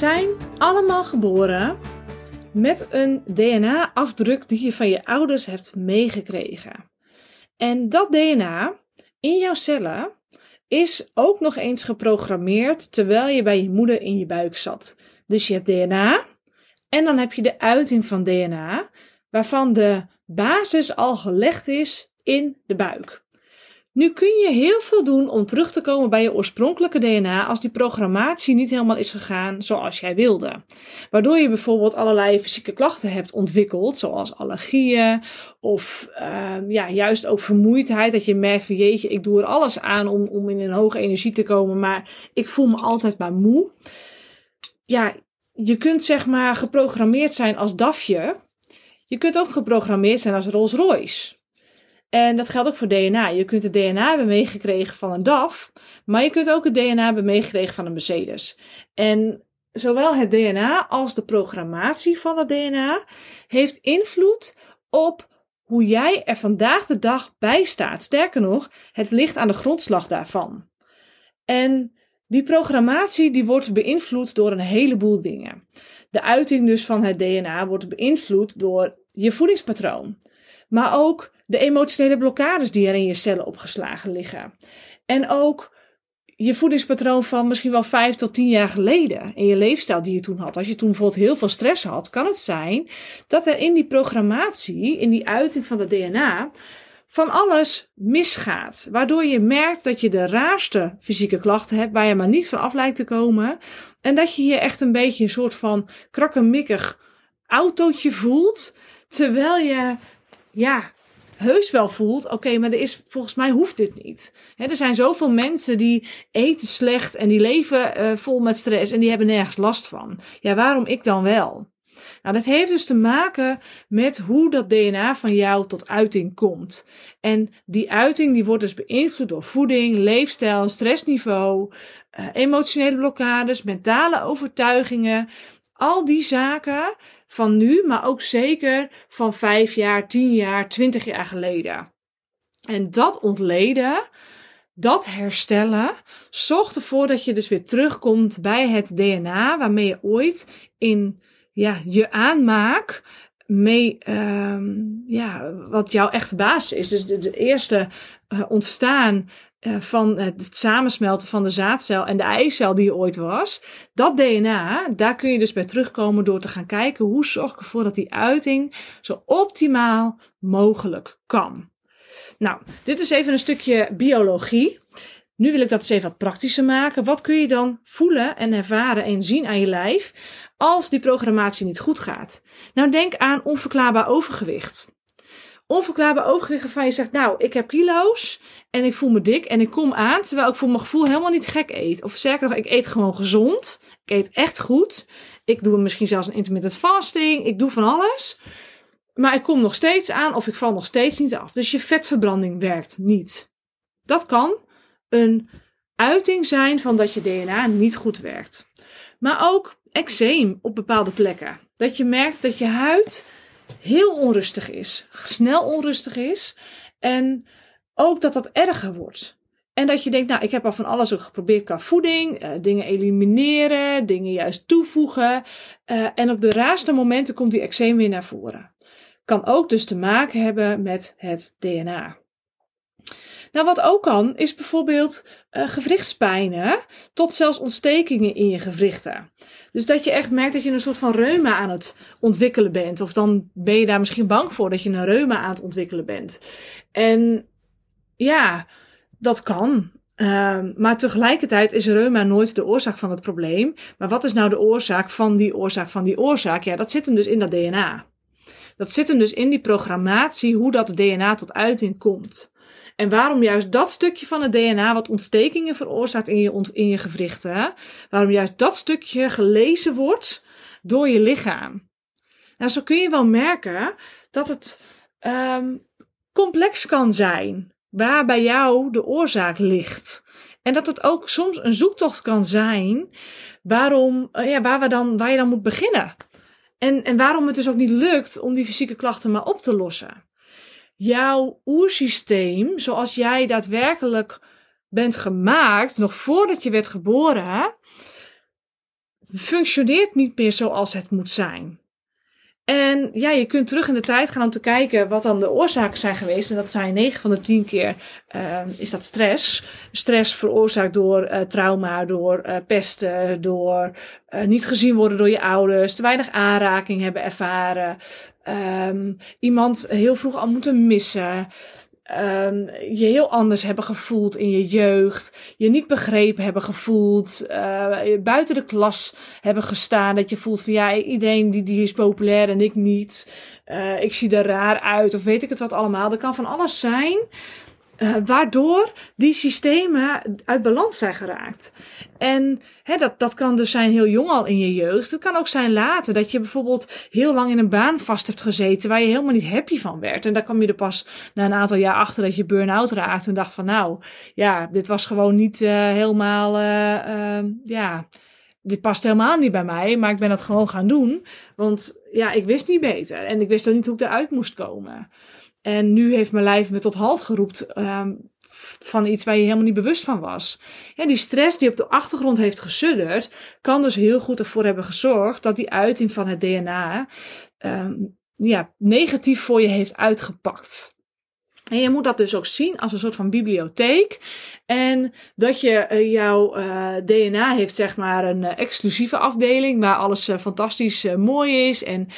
zijn allemaal geboren met een DNA-afdruk die je van je ouders hebt meegekregen. En dat DNA in jouw cellen is ook nog eens geprogrammeerd terwijl je bij je moeder in je buik zat. Dus je hebt DNA en dan heb je de uiting van DNA, waarvan de basis al gelegd is in de buik. Nu kun je heel veel doen om terug te komen bij je oorspronkelijke DNA als die programmatie niet helemaal is gegaan zoals jij wilde. Waardoor je bijvoorbeeld allerlei fysieke klachten hebt ontwikkeld, zoals allergieën of uh, ja, juist ook vermoeidheid. Dat je merkt van jeetje, ik doe er alles aan om, om in een hoge energie te komen, maar ik voel me altijd maar moe. Ja, je kunt zeg maar geprogrammeerd zijn als DAFje. Je kunt ook geprogrammeerd zijn als Rolls Royce. En dat geldt ook voor DNA. Je kunt het DNA hebben meegekregen van een DAF, maar je kunt ook het DNA hebben meegekregen van een Mercedes. En zowel het DNA als de programmatie van het DNA heeft invloed op hoe jij er vandaag de dag bij staat. Sterker nog, het ligt aan de grondslag daarvan. En die programmatie die wordt beïnvloed door een heleboel dingen. De uiting dus van het DNA wordt beïnvloed door je voedingspatroon. Maar ook de emotionele blokkades die er in je cellen opgeslagen liggen. En ook je voedingspatroon van misschien wel vijf tot tien jaar geleden. En je leefstijl die je toen had. Als je toen bijvoorbeeld heel veel stress had, kan het zijn dat er in die programmatie, in die uiting van het DNA, van alles misgaat. Waardoor je merkt dat je de raarste fysieke klachten hebt waar je maar niet van af lijkt te komen. En dat je je echt een beetje een soort van krakkemikkig autootje voelt. Terwijl je, ja, heus wel voelt, oké, maar er is, volgens mij hoeft dit niet. er zijn zoveel mensen die eten slecht en die leven uh, vol met stress en die hebben nergens last van. Ja, waarom ik dan wel? Nou, dat heeft dus te maken met hoe dat DNA van jou tot uiting komt. En die uiting die wordt dus beïnvloed door voeding, leefstijl, stressniveau, uh, emotionele blokkades, mentale overtuigingen. Al die zaken van nu, maar ook zeker van vijf jaar, tien jaar, twintig jaar geleden. En dat ontleden, dat herstellen, zorgt ervoor dat je dus weer terugkomt bij het DNA waarmee je ooit in ja, je aanmaak mee, um, ja, wat jouw echte basis is. Dus de, eerste uh, ontstaan van het samensmelten van de zaadcel en de eicel die er ooit was. Dat DNA, daar kun je dus bij terugkomen door te gaan kijken hoe zorg ik ervoor dat die uiting zo optimaal mogelijk kan. Nou, dit is even een stukje biologie. Nu wil ik dat eens even wat praktischer maken. Wat kun je dan voelen en ervaren en zien aan je lijf als die programmatie niet goed gaat? Nou, denk aan onverklaarbaar overgewicht. Onverklaarbaar overgewicht waarvan je zegt, nou, ik heb kilo's en ik voel me dik en ik kom aan terwijl ik voor mijn gevoel helemaal niet gek eet. Of zeker nog, ik eet gewoon gezond. Ik eet echt goed. Ik doe misschien zelfs een intermittent fasting. Ik doe van alles. Maar ik kom nog steeds aan of ik val nog steeds niet af. Dus je vetverbranding werkt niet. Dat kan een uiting zijn van dat je DNA niet goed werkt. Maar ook eczeem op bepaalde plekken. Dat je merkt dat je huid heel onrustig is, snel onrustig is en ook dat dat erger wordt. En dat je denkt, nou, ik heb al van alles ook geprobeerd qua voeding, uh, dingen elimineren, dingen juist toevoegen. Uh, en op de raarste momenten komt die eczeem weer naar voren. Kan ook dus te maken hebben met het DNA. Nou, wat ook kan, is bijvoorbeeld uh, gewrichtspijnen tot zelfs ontstekingen in je gewrichten. Dus dat je echt merkt dat je een soort van reuma aan het ontwikkelen bent. Of dan ben je daar misschien bang voor dat je een reuma aan het ontwikkelen bent. En ja, dat kan. Uh, maar tegelijkertijd is reuma nooit de oorzaak van het probleem. Maar wat is nou de oorzaak van die oorzaak van die oorzaak? Ja, dat zit hem dus in dat DNA. Dat zit hem dus in die programmatie hoe dat DNA tot uiting komt. En waarom juist dat stukje van het DNA wat ontstekingen veroorzaakt in je, in je gewrichten, waarom juist dat stukje gelezen wordt door je lichaam. Nou, zo kun je wel merken dat het um, complex kan zijn waar bij jou de oorzaak ligt. En dat het ook soms een zoektocht kan zijn waarom, uh, ja, waar, we dan, waar je dan moet beginnen. En, en waarom het dus ook niet lukt om die fysieke klachten maar op te lossen jouw oersysteem, zoals jij daadwerkelijk bent gemaakt, nog voordat je werd geboren, functioneert niet meer zoals het moet zijn. En ja, je kunt terug in de tijd gaan om te kijken wat dan de oorzaken zijn geweest. En dat zijn 9 van de 10 keer uh, is dat stress. Stress veroorzaakt door uh, trauma, door uh, pesten, door niet gezien worden door je ouders, te weinig aanraking hebben ervaren, um, iemand heel vroeg al moeten missen um, je heel anders hebben gevoeld in je jeugd, je niet begrepen hebben gevoeld, uh, buiten de klas hebben gestaan, dat je voelt van ja, iedereen die, die is populair en ik niet, uh, ik zie er raar uit of weet ik het wat allemaal. Dat kan van alles zijn. Uh, waardoor die systemen uit balans zijn geraakt. En hè, dat, dat kan dus zijn heel jong al in je jeugd. Het kan ook zijn later dat je bijvoorbeeld heel lang in een baan vast hebt gezeten waar je helemaal niet happy van werd. En daar kwam je er pas na een aantal jaar achter dat je burn-out raakt en dacht van nou, ja, dit was gewoon niet uh, helemaal, uh, ja, dit past helemaal niet bij mij, maar ik ben dat gewoon gaan doen. Want ja, ik wist niet beter en ik wist ook niet hoe ik eruit moest komen. En nu heeft mijn lijf me tot halt geroept um, van iets waar je helemaal niet bewust van was. Ja, die stress die op de achtergrond heeft gesudderd, kan dus heel goed ervoor hebben gezorgd dat die uiting van het DNA um, ja, negatief voor je heeft uitgepakt. En je moet dat dus ook zien als een soort van bibliotheek. En dat je uh, jouw uh, DNA heeft, zeg maar, een uh, exclusieve afdeling waar alles fantastisch mooi is. En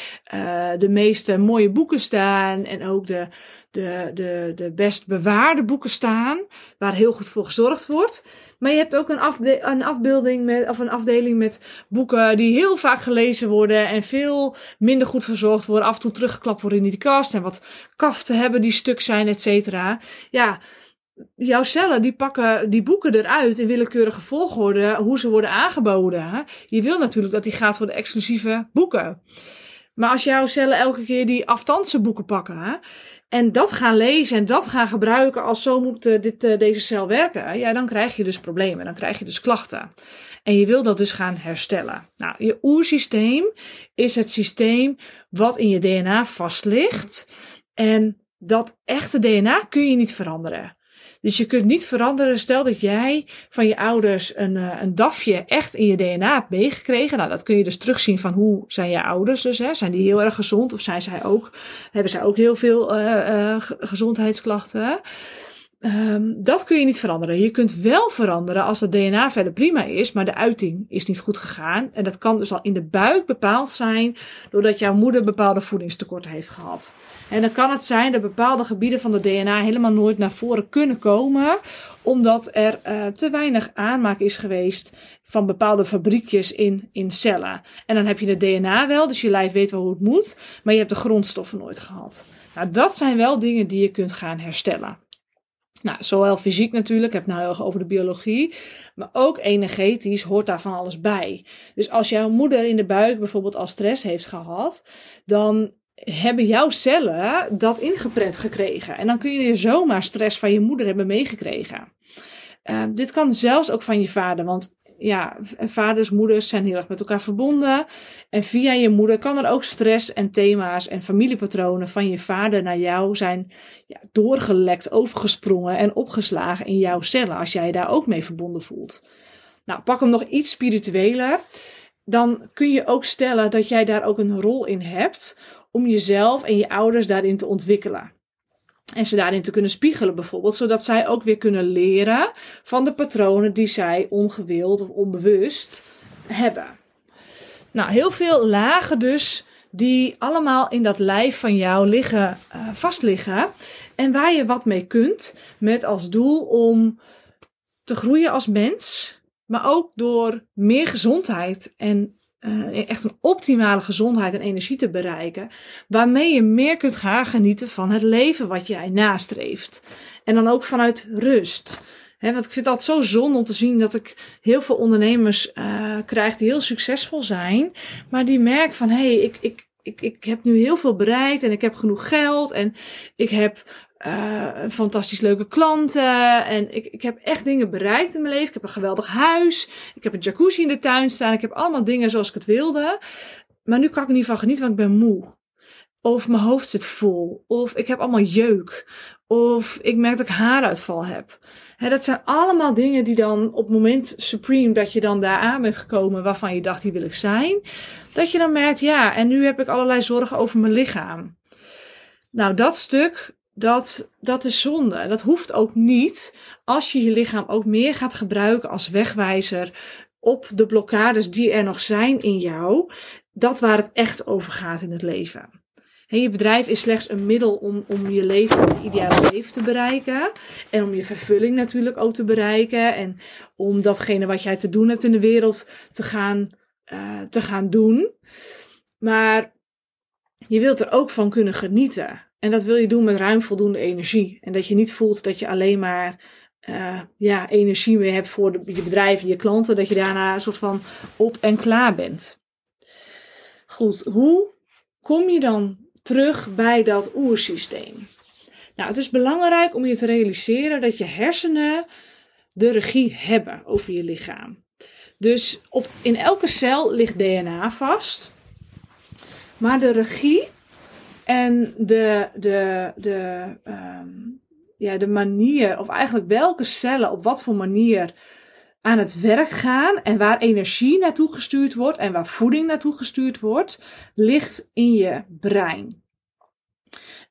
de meeste mooie boeken staan. En ook de, de, de, de best bewaarde boeken staan, waar heel goed voor gezorgd wordt. Maar je hebt ook een, afde een afbeelding met, of een afdeling met boeken die heel vaak gelezen worden en veel minder goed verzorgd worden, af en toe teruggeklapt worden in die kast en wat kaften hebben die stuk zijn, et cetera. Ja, jouw cellen die pakken die boeken eruit in willekeurige volgorde, hoe ze worden aangeboden. Je wil natuurlijk dat die gaat voor de exclusieve boeken. Maar als jouw cellen elke keer die aftandse boeken pakken, en dat gaan lezen en dat gaan gebruiken als zo moet uh, dit, uh, deze cel werken, ja, dan krijg je dus problemen, dan krijg je dus klachten. En je wil dat dus gaan herstellen. Nou, je oersysteem is het systeem wat in je DNA vast ligt. En dat echte DNA kun je niet veranderen. Dus je kunt niet veranderen. Stel dat jij van je ouders een, uh, een dafje echt in je DNA hebt meegekregen. Nou, dat kun je dus terugzien van hoe zijn je ouders dus. Hè? Zijn die heel erg gezond of zijn zij ook, hebben zij ook heel veel uh, gezondheidsklachten? Um, dat kun je niet veranderen. Je kunt wel veranderen als het DNA verder prima is, maar de uiting is niet goed gegaan. En dat kan dus al in de buik bepaald zijn doordat jouw moeder bepaalde voedingstekorten heeft gehad. En dan kan het zijn dat bepaalde gebieden van de DNA helemaal nooit naar voren kunnen komen, omdat er uh, te weinig aanmaak is geweest van bepaalde fabriekjes in, in cellen. En dan heb je het DNA wel, dus je lijf weet wel hoe het moet, maar je hebt de grondstoffen nooit gehad. Nou, dat zijn wel dingen die je kunt gaan herstellen. Nou, zowel fysiek natuurlijk, ik heb het nou heel erg over de biologie, maar ook energetisch hoort daar van alles bij. Dus als jouw moeder in de buik bijvoorbeeld al stress heeft gehad, dan hebben jouw cellen dat ingeprent gekregen. En dan kun je zomaar stress van je moeder hebben meegekregen. Uh, dit kan zelfs ook van je vader, want ja, vaders, moeders zijn heel erg met elkaar verbonden. En via je moeder kan er ook stress en thema's en familiepatronen van je vader naar jou zijn ja, doorgelekt, overgesprongen en opgeslagen in jouw cellen, als jij je daar ook mee verbonden voelt. Nou, pak hem nog iets spiritueler. Dan kun je ook stellen dat jij daar ook een rol in hebt om jezelf en je ouders daarin te ontwikkelen. En ze daarin te kunnen spiegelen bijvoorbeeld, zodat zij ook weer kunnen leren van de patronen die zij ongewild of onbewust hebben. Nou, heel veel lagen dus die allemaal in dat lijf van jou liggen, vastliggen. En waar je wat mee kunt, met als doel om te groeien als mens, maar ook door meer gezondheid en uh, echt een optimale gezondheid en energie te bereiken, waarmee je meer kunt gaan genieten van het leven wat jij nastreeft. En dan ook vanuit rust. Want ik vind altijd zo zonde om te zien dat ik heel veel ondernemers uh, krijg die heel succesvol zijn, maar die merken van hé, hey, ik, ik, ik, ik heb nu heel veel bereikt en ik heb genoeg geld en ik heb uh, fantastisch leuke klanten. En ik, ik heb echt dingen bereikt in mijn leven. Ik heb een geweldig huis. Ik heb een jacuzzi in de tuin staan. Ik heb allemaal dingen zoals ik het wilde. Maar nu kan ik er niet van genieten, want ik ben moe. Of mijn hoofd zit vol. Of ik heb allemaal jeuk. Of ik merk dat ik haaruitval heb. He, dat zijn allemaal dingen die dan op het moment supreme dat je dan daar aan bent gekomen waarvan je dacht, hier wil ik zijn. Dat je dan merkt, ja, en nu heb ik allerlei zorgen over mijn lichaam. Nou, dat stuk, dat, dat is zonde. Dat hoeft ook niet als je je lichaam ook meer gaat gebruiken als wegwijzer op de blokkades die er nog zijn in jou. Dat waar het echt over gaat in het leven. En je bedrijf is slechts een middel om, om je leven, je ideale leven te bereiken. En om je vervulling natuurlijk ook te bereiken. En om datgene wat jij te doen hebt in de wereld te gaan, uh, te gaan doen. Maar je wilt er ook van kunnen genieten. En dat wil je doen met ruim voldoende energie. En dat je niet voelt dat je alleen maar uh, ja, energie meer hebt voor je bedrijf en je klanten. Dat je daarna een soort van op en klaar bent. Goed, hoe kom je dan terug bij dat oersysteem. Nou, het is belangrijk om je te realiseren dat je hersenen de regie hebben over je lichaam. Dus op, in elke cel ligt DNA vast. Maar de regie en de, de, de, um, ja, de manier, of eigenlijk welke cellen op wat voor manier aan het werk gaan en waar energie naartoe gestuurd wordt en waar voeding naartoe gestuurd wordt, ligt in je brein.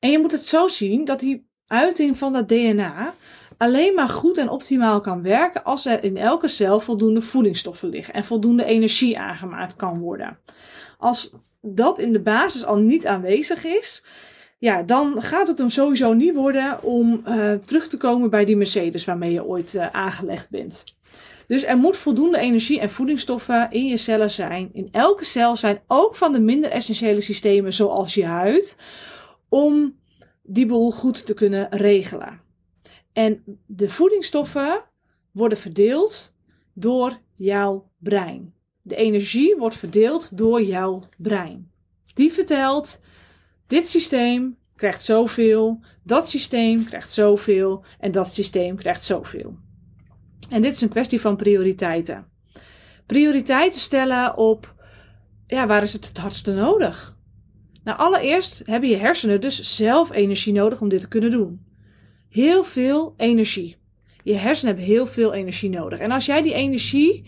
En je moet het zo zien dat die uiting van dat DNA alleen maar goed en optimaal kan werken als er in elke cel voldoende voedingsstoffen liggen en voldoende energie aangemaakt kan worden. Als dat in de basis al niet aanwezig is, ja, dan gaat het hem sowieso niet worden om uh, terug te komen bij die Mercedes waarmee je ooit uh, aangelegd bent. Dus er moet voldoende energie en voedingsstoffen in je cellen zijn. In elke cel zijn ook van de minder essentiële systemen zoals je huid. Om die boel goed te kunnen regelen. En de voedingsstoffen worden verdeeld door jouw brein. De energie wordt verdeeld door jouw brein. Die vertelt: dit systeem krijgt zoveel, dat systeem krijgt zoveel en dat systeem krijgt zoveel. En dit is een kwestie van prioriteiten. Prioriteiten stellen op, ja, waar is het het hardste nodig? Nou, allereerst hebben je hersenen dus zelf energie nodig om dit te kunnen doen. Heel veel energie. Je hersenen hebben heel veel energie nodig. En als jij die energie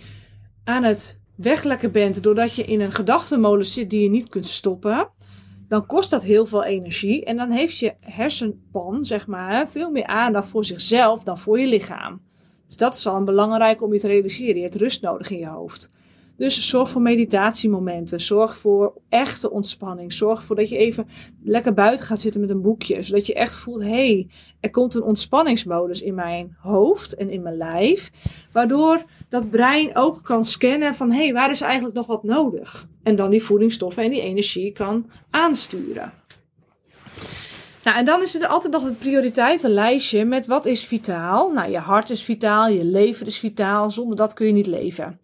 aan het weglekken bent doordat je in een gedachtenmolen zit die je niet kunt stoppen, dan kost dat heel veel energie. En dan heeft je hersenpan, zeg maar, veel meer aandacht voor zichzelf dan voor je lichaam. Dus dat is al belangrijk om je te realiseren. Je hebt rust nodig in je hoofd. Dus zorg voor meditatiemomenten. Zorg voor echte ontspanning. Zorg ervoor dat je even lekker buiten gaat zitten met een boekje. Zodat je echt voelt, hé, hey, er komt een ontspanningsmodus in mijn hoofd en in mijn lijf. Waardoor dat brein ook kan scannen van, hé, hey, waar is eigenlijk nog wat nodig? En dan die voedingsstoffen en die energie kan aansturen. Nou, en dan is er altijd nog het prioriteitenlijstje met wat is vitaal. Nou, je hart is vitaal, je lever is vitaal. Zonder dat kun je niet leven.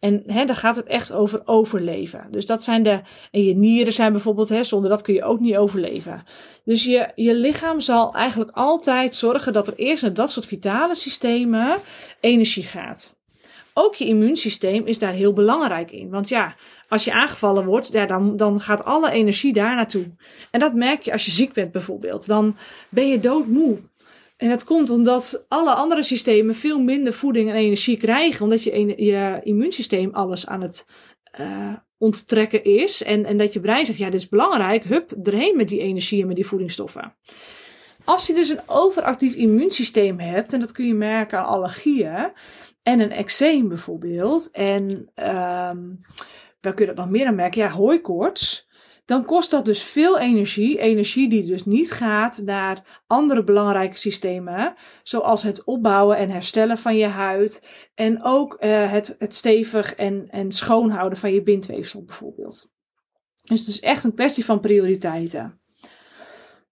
En hè, dan gaat het echt over overleven. Dus dat zijn de. En je nieren zijn bijvoorbeeld, hè, zonder dat kun je ook niet overleven. Dus je, je lichaam zal eigenlijk altijd zorgen dat er eerst naar dat soort vitale systemen energie gaat. Ook je immuunsysteem is daar heel belangrijk in. Want ja, als je aangevallen wordt, ja, dan, dan gaat alle energie daar naartoe. En dat merk je als je ziek bent bijvoorbeeld. Dan ben je doodmoe. En dat komt omdat alle andere systemen veel minder voeding en energie krijgen. Omdat je, je immuunsysteem alles aan het uh, onttrekken is. En, en dat je brein zegt, ja, dit is belangrijk. Hup, erheen met die energie en met die voedingsstoffen. Als je dus een overactief immuunsysteem hebt, en dat kun je merken aan allergieën en een eczeem bijvoorbeeld. En waar kun je dat nog meer aan merken? Ja, hooikoorts dan kost dat dus veel energie. Energie die dus niet gaat naar andere belangrijke systemen, zoals het opbouwen en herstellen van je huid. En ook uh, het, het stevig en, en schoonhouden van je bindweefsel bijvoorbeeld. Dus het is echt een kwestie van prioriteiten.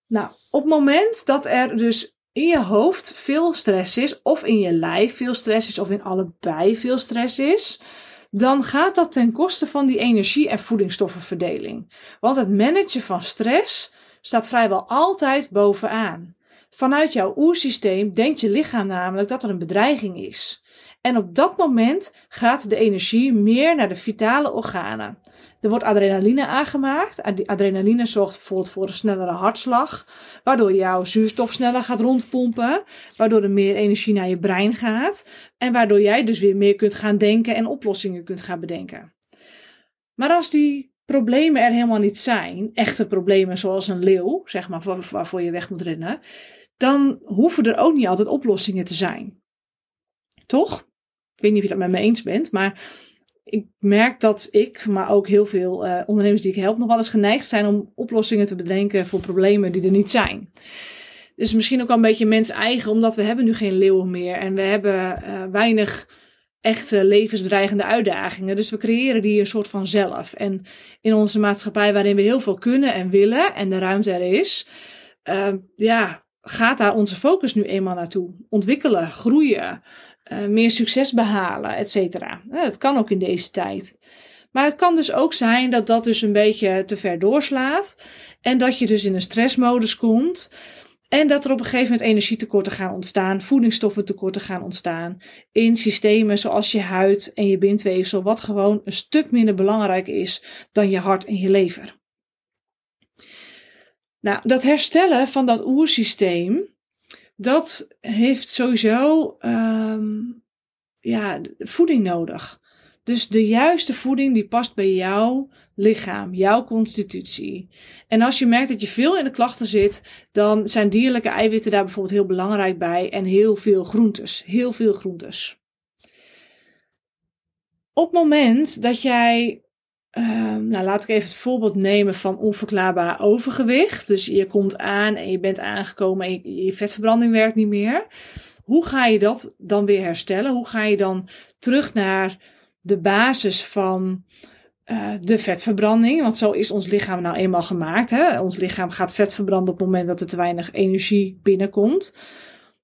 Nou, op het moment dat er dus in je hoofd veel stress is, of in je lijf veel stress is, of in allebei veel stress is, dan gaat dat ten koste van die energie- en voedingsstoffenverdeling. Want het managen van stress staat vrijwel altijd bovenaan. Vanuit jouw oersysteem denkt je lichaam namelijk dat er een bedreiging is. En op dat moment gaat de energie meer naar de vitale organen. Er wordt adrenaline aangemaakt. Adrenaline zorgt bijvoorbeeld voor een snellere hartslag, waardoor jouw zuurstof sneller gaat rondpompen, waardoor er meer energie naar je brein gaat en waardoor jij dus weer meer kunt gaan denken en oplossingen kunt gaan bedenken. Maar als die problemen er helemaal niet zijn, echte problemen zoals een leeuw, zeg maar, waarvoor je weg moet rennen, dan hoeven er ook niet altijd oplossingen te zijn. Toch? Ik weet niet of je dat met me eens bent, maar ik merk dat ik, maar ook heel veel uh, ondernemers die ik help, nog wel eens geneigd zijn om oplossingen te bedenken voor problemen die er niet zijn. Dus misschien ook al een beetje mens eigen, omdat we hebben nu geen leeuwen meer en we hebben uh, weinig echte levensbedreigende uitdagingen. Dus we creëren die een soort van zelf. En in onze maatschappij, waarin we heel veel kunnen en willen en de ruimte er is, uh, ja, gaat daar onze focus nu eenmaal naartoe. Ontwikkelen, groeien, uh, meer succes behalen, et cetera. Uh, dat kan ook in deze tijd. Maar het kan dus ook zijn dat dat dus een beetje te ver doorslaat. En dat je dus in een stressmodus komt. En dat er op een gegeven moment energietekorten gaan ontstaan, voedingsstoffentekorten gaan ontstaan in systemen zoals je huid en je bindweefsel, wat gewoon een stuk minder belangrijk is dan je hart en je lever. Nou, dat herstellen van dat oersysteem, dat heeft sowieso um, ja, voeding nodig. Dus de juiste voeding die past bij jouw lichaam, jouw constitutie. En als je merkt dat je veel in de klachten zit, dan zijn dierlijke eiwitten daar bijvoorbeeld heel belangrijk bij en heel veel groentes, heel veel groentes. Op het moment dat jij Um, nou, laat ik even het voorbeeld nemen van onverklaarbaar overgewicht. Dus je komt aan en je bent aangekomen en je, vetverbranding werkt niet meer. Hoe ga je dat dan weer herstellen? Hoe ga je dan terug naar de basis van uh, de vetverbranding? Want zo is ons lichaam nou eenmaal gemaakt. Hè? Ons lichaam gaat vet verbranden op het moment dat er te weinig energie binnenkomt.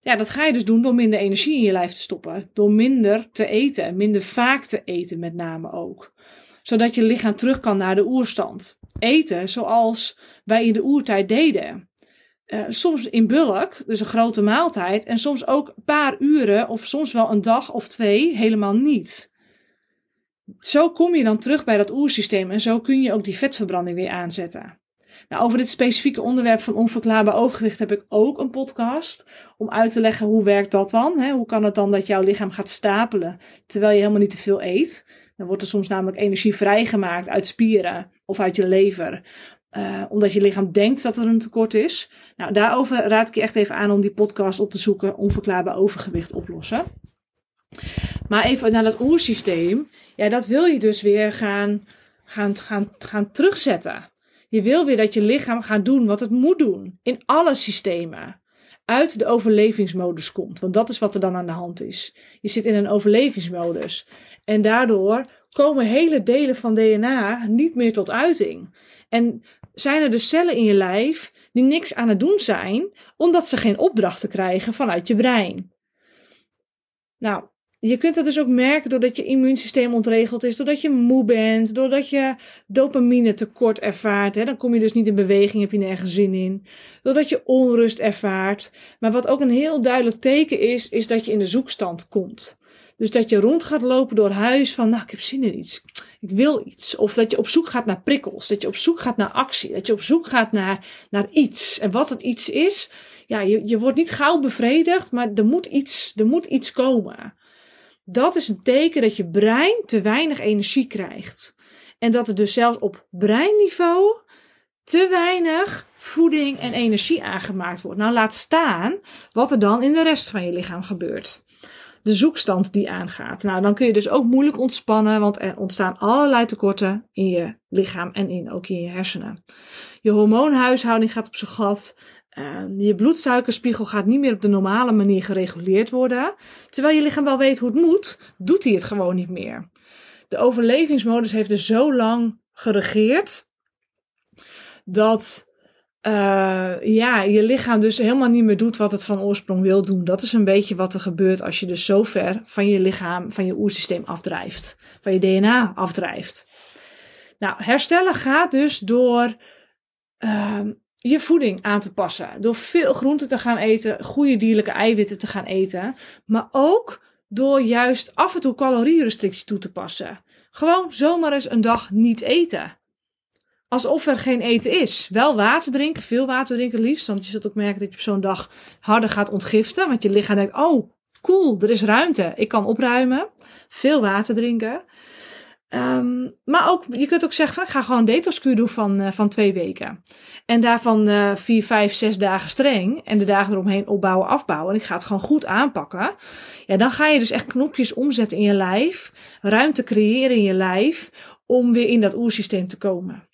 Ja, dat ga je dus doen door minder energie in je lijf te stoppen. Door minder te eten, minder vaak te eten met name ook zodat je lichaam terug kan naar de oerstand. Eten zoals wij in de oertijd deden. Uh, soms in bulk, dus een grote maaltijd, en soms ook een paar uren of soms wel een dag of twee helemaal niet. Zo kom je dan terug bij dat oersysteem en zo kun je ook die vetverbranding weer aanzetten. Nou, over dit specifieke onderwerp van onverklaarbaar overgewicht heb ik ook een podcast om uit te leggen hoe werkt dat dan. Hè? Hoe kan het dan dat jouw lichaam gaat stapelen terwijl je helemaal niet te veel eet? Wordt er soms namelijk energie vrijgemaakt uit spieren of uit je lever. Uh, omdat je lichaam denkt dat er een tekort is. Nou, daarover raad ik je echt even aan om die podcast op te zoeken. Onverklaarbaar overgewicht oplossen. Maar even naar dat oersysteem. Ja, dat wil je dus weer gaan, gaan, gaan, gaan terugzetten. Je wil weer dat je lichaam gaat doen wat het moet doen. In alle systemen. Uit de overlevingsmodus komt. Want dat is wat er dan aan de hand is. Je zit in een overlevingsmodus. En daardoor komen hele delen van DNA niet meer tot uiting. En zijn er dus cellen in je lijf die niks aan het doen zijn, omdat ze geen opdrachten krijgen vanuit je brein. Nou, je kunt dat dus ook merken doordat je immuunsysteem ontregeld is, doordat je moe bent, doordat je dopamine tekort ervaart. Hè, dan kom je dus niet in beweging, heb je nergens zin in. Doordat je onrust ervaart. Maar wat ook een heel duidelijk teken is, is dat je in de zoekstand komt. Dus dat je rond gaat lopen door huis van, nou, ik heb zin in iets. Ik wil iets. Of dat je op zoek gaat naar prikkels. Dat je op zoek gaat naar actie. Dat je op zoek gaat naar, naar iets. En wat het iets is, ja, je, je wordt niet gauw bevredigd, maar er moet iets, er moet iets komen. Dat is een teken dat je brein te weinig energie krijgt. En dat er dus zelfs op breinniveau te weinig voeding en energie aangemaakt wordt. Nou, laat staan wat er dan in de rest van je lichaam gebeurt de zoekstand die aangaat. Nou, dan kun je dus ook moeilijk ontspannen, want er ontstaan allerlei tekorten in je lichaam en in, ook in je hersenen. Je hormoonhuishouding gaat op zijn gat. Uh, je bloedsuikerspiegel gaat niet meer op de normale manier gereguleerd worden. Terwijl je lichaam wel weet hoe het moet, doet hij het gewoon niet meer. De overlevingsmodus heeft dus zo lang geregeerd dat uh, ja, je lichaam dus helemaal niet meer doet wat het van oorsprong wil doen. Dat is een beetje wat er gebeurt als je dus zo ver van je lichaam, van je oersysteem afdrijft. Van je DNA afdrijft. Nou, herstellen gaat dus door uh, je voeding aan te passen. Door veel groenten te gaan eten, goede dierlijke eiwitten te gaan eten. Maar ook door juist af en toe calorierestrictie toe te passen. Gewoon zomaar eens een dag niet eten. Alsof er geen eten is. Wel water drinken, veel water drinken liefst. Want je zult ook merken dat je op zo'n dag harder gaat ontgiften. Want je lichaam denkt, oh, cool, er is ruimte. Ik kan opruimen. Veel water drinken. Ehm, maar ook, je kunt ook zeggen, ga gewoon een detoxkuur doen van, uh, van twee weken. En daarvan uh, vier, vijf, zes dagen streng. En de dagen eromheen opbouwen, afbouwen. En ik ga het gewoon goed aanpakken. Ja, dan ga je dus echt knopjes omzetten in je lijf. Ruimte creëren in je lijf. Om weer in dat oersysteem te komen.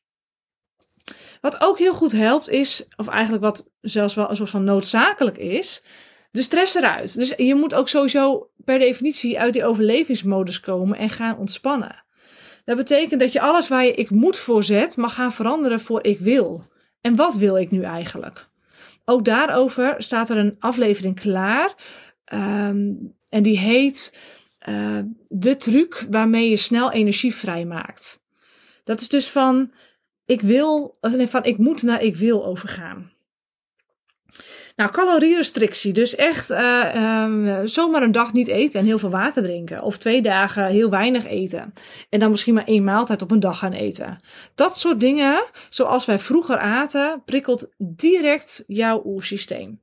Wat ook heel goed helpt is, of eigenlijk wat zelfs wel een soort van noodzakelijk is, de stress eruit. Dus je moet ook sowieso per definitie uit die overlevingsmodus komen en gaan ontspannen. Dat betekent dat je alles waar je ik moet voor zet, mag gaan veranderen voor ik wil. En wat wil ik nu eigenlijk? Ook daarover staat er een aflevering klaar. Um, en die heet uh, De truc waarmee je snel energie vrijmaakt. Dat is dus van ik wil, van ik moet naar ik wil overgaan. Nou, calorierestrictie. Dus echt uh, zomaar een dag niet eten en heel veel water drinken. Of twee dagen heel weinig eten. En dan misschien maar één maaltijd op een dag gaan eten. Dat soort dingen, zoals wij vroeger aten, prikkelt direct jouw oersysteem.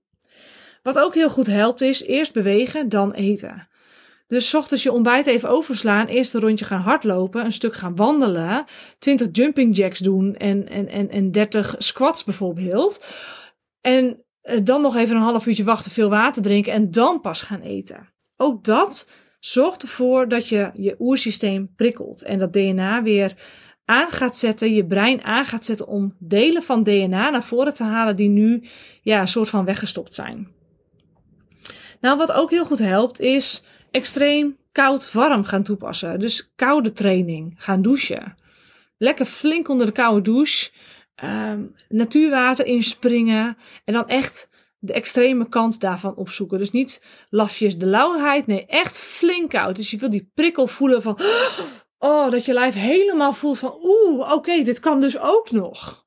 Wat ook heel goed helpt is eerst bewegen, dan eten. Dus ochtends je ontbijt even overslaan, eerst een rondje gaan hardlopen, een stuk gaan wandelen, 20 jumping jacks doen en, en, en, en 30 squats bijvoorbeeld. En dan nog even een half uurtje wachten, veel water drinken en dan pas gaan eten. Ook dat zorgt ervoor dat je je oersysteem prikkelt en dat DNA weer aan gaat zetten, je brein aan gaat zetten om delen van DNA naar voren te halen die nu ja, een soort van weggestopt zijn. Nou, wat ook heel goed helpt is extreem koud-warm gaan toepassen. Dus koude training, gaan douchen. Lekker flink onder de koude douche. Um, natuurwater inspringen. En dan echt de extreme kant daarvan opzoeken. Dus niet lafjes de lauwheid. Nee, echt flink koud. Dus je wil die prikkel voelen van. Oh, dat je lijf helemaal voelt van. Oeh, oké, dit kan dus ook nog.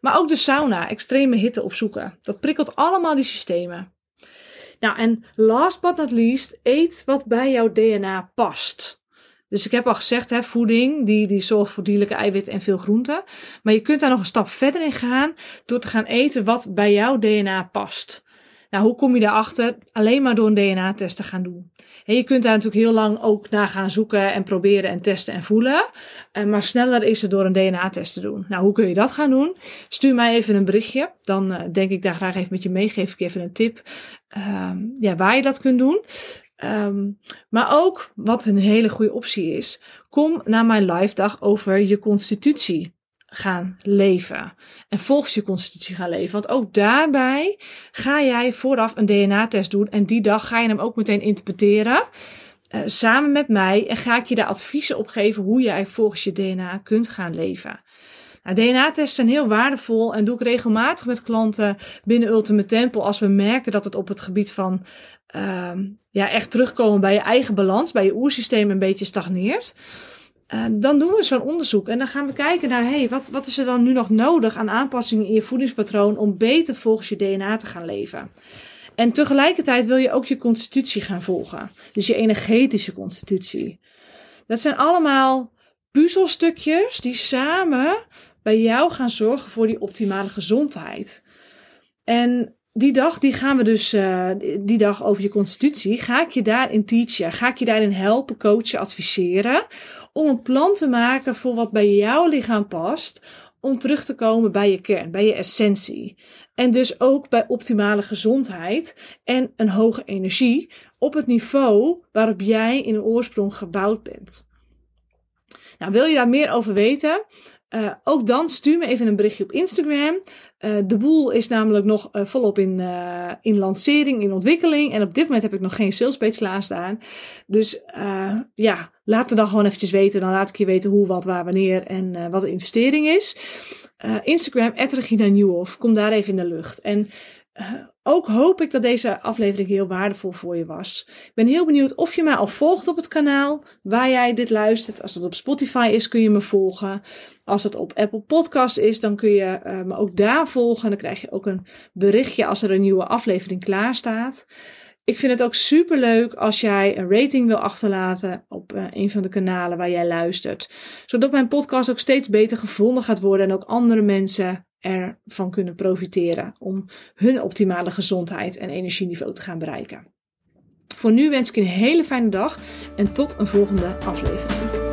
Maar ook de sauna, extreme hitte opzoeken. Dat prikkelt allemaal die systemen. Nou, en last but not least, eet wat bij jouw DNA past. Dus ik heb al gezegd, hè, voeding, die, die zorgt voor dierlijke eiwitten en veel groenten. Maar je kunt daar nog een stap verder in gaan door te gaan eten wat bij jouw DNA past. Nou, hoe kom je daarachter? Alleen maar door een DNA-test te gaan doen. En je kunt daar natuurlijk heel lang ook naar gaan zoeken en proberen en testen en voelen. Eh, maar sneller is het door een DNA-test te doen. Nou, hoe kun je dat gaan doen? Stuur mij even een berichtje. Dan uh, denk ik daar graag even met je mee. Geef ik even een tip uh, ja, waar je dat kunt doen. Um, maar ook, wat een hele goede optie is, kom naar mijn live dag over je constitutie gaan leven. En volgens je constitutie gaan leven. Want ook daarbij ga jij vooraf een DNA-test doen. En die dag ga je hem ook meteen interpreteren. Uh, samen met mij. En ga ik je daar adviezen op geven hoe jij volgens je DNA kunt gaan leven. Nou, DNA-tests zijn heel waardevol en doe ik regelmatig met klanten binnen Ultimate Temple als we merken dat het op het gebied van uh, ja, echt terugkomen bij je eigen balans, bij je oersysteem een beetje stagneert. Uh, dan doen we zo'n onderzoek en dan gaan we kijken naar, hey, wat, wat is er dan nu nog nodig aan aanpassingen in je voedingspatroon om beter volgens je DNA te gaan leven. En tegelijkertijd wil je ook je constitutie gaan volgen. Dus je energetische constitutie. Dat zijn allemaal puzzelstukjes die samen bij jou gaan zorgen voor die optimale gezondheid. En die dag, die gaan we dus, uh, die dag over je constitutie, ga ik je daarin teachen. Ga ik je daarin helpen, coachen, adviseren. Om een plan te maken voor wat bij jouw lichaam past. Om terug te komen bij je kern, bij je essentie. En dus ook bij optimale gezondheid en een hoge energie op het niveau waarop jij in een oorsprong gebouwd bent. Nou, wil je daar meer over weten? Uh, ook dan stuur me even een berichtje op Instagram. Uh, de boel is namelijk nog uh, volop in, in lancering, in ontwikkeling. En op dit moment heb ik nog geen salespage klaarstaan. Dus ja, laat het dan gewoon eventjes weten. Dan laat ik je weten hoe, wat, waar, wanneer en wat de investering is. Instagram, Regina Nieuwhof. Kom daar even in de lucht. En ook hoop ik dat deze aflevering heel waardevol voor je was. Ik ben heel benieuwd of je mij al volgt op het kanaal waar jij dit luistert. Als het op Spotify is, kun je me volgen. Als het op Apple Podcast is, dan kun je uh, me ook daar volgen. Dan krijg je ook een berichtje als er een nieuwe aflevering klaar staat. Ik vind het ook super leuk als jij een rating wil achterlaten op uh, een van de kanalen waar jij luistert. Zodat mijn podcast ook steeds beter gevonden gaat worden en ook andere mensen ervan kunnen profiteren om hun optimale gezondheid en energieniveau te gaan bereiken. Voor nu wens ik een hele fijne dag en tot een volgende aflevering.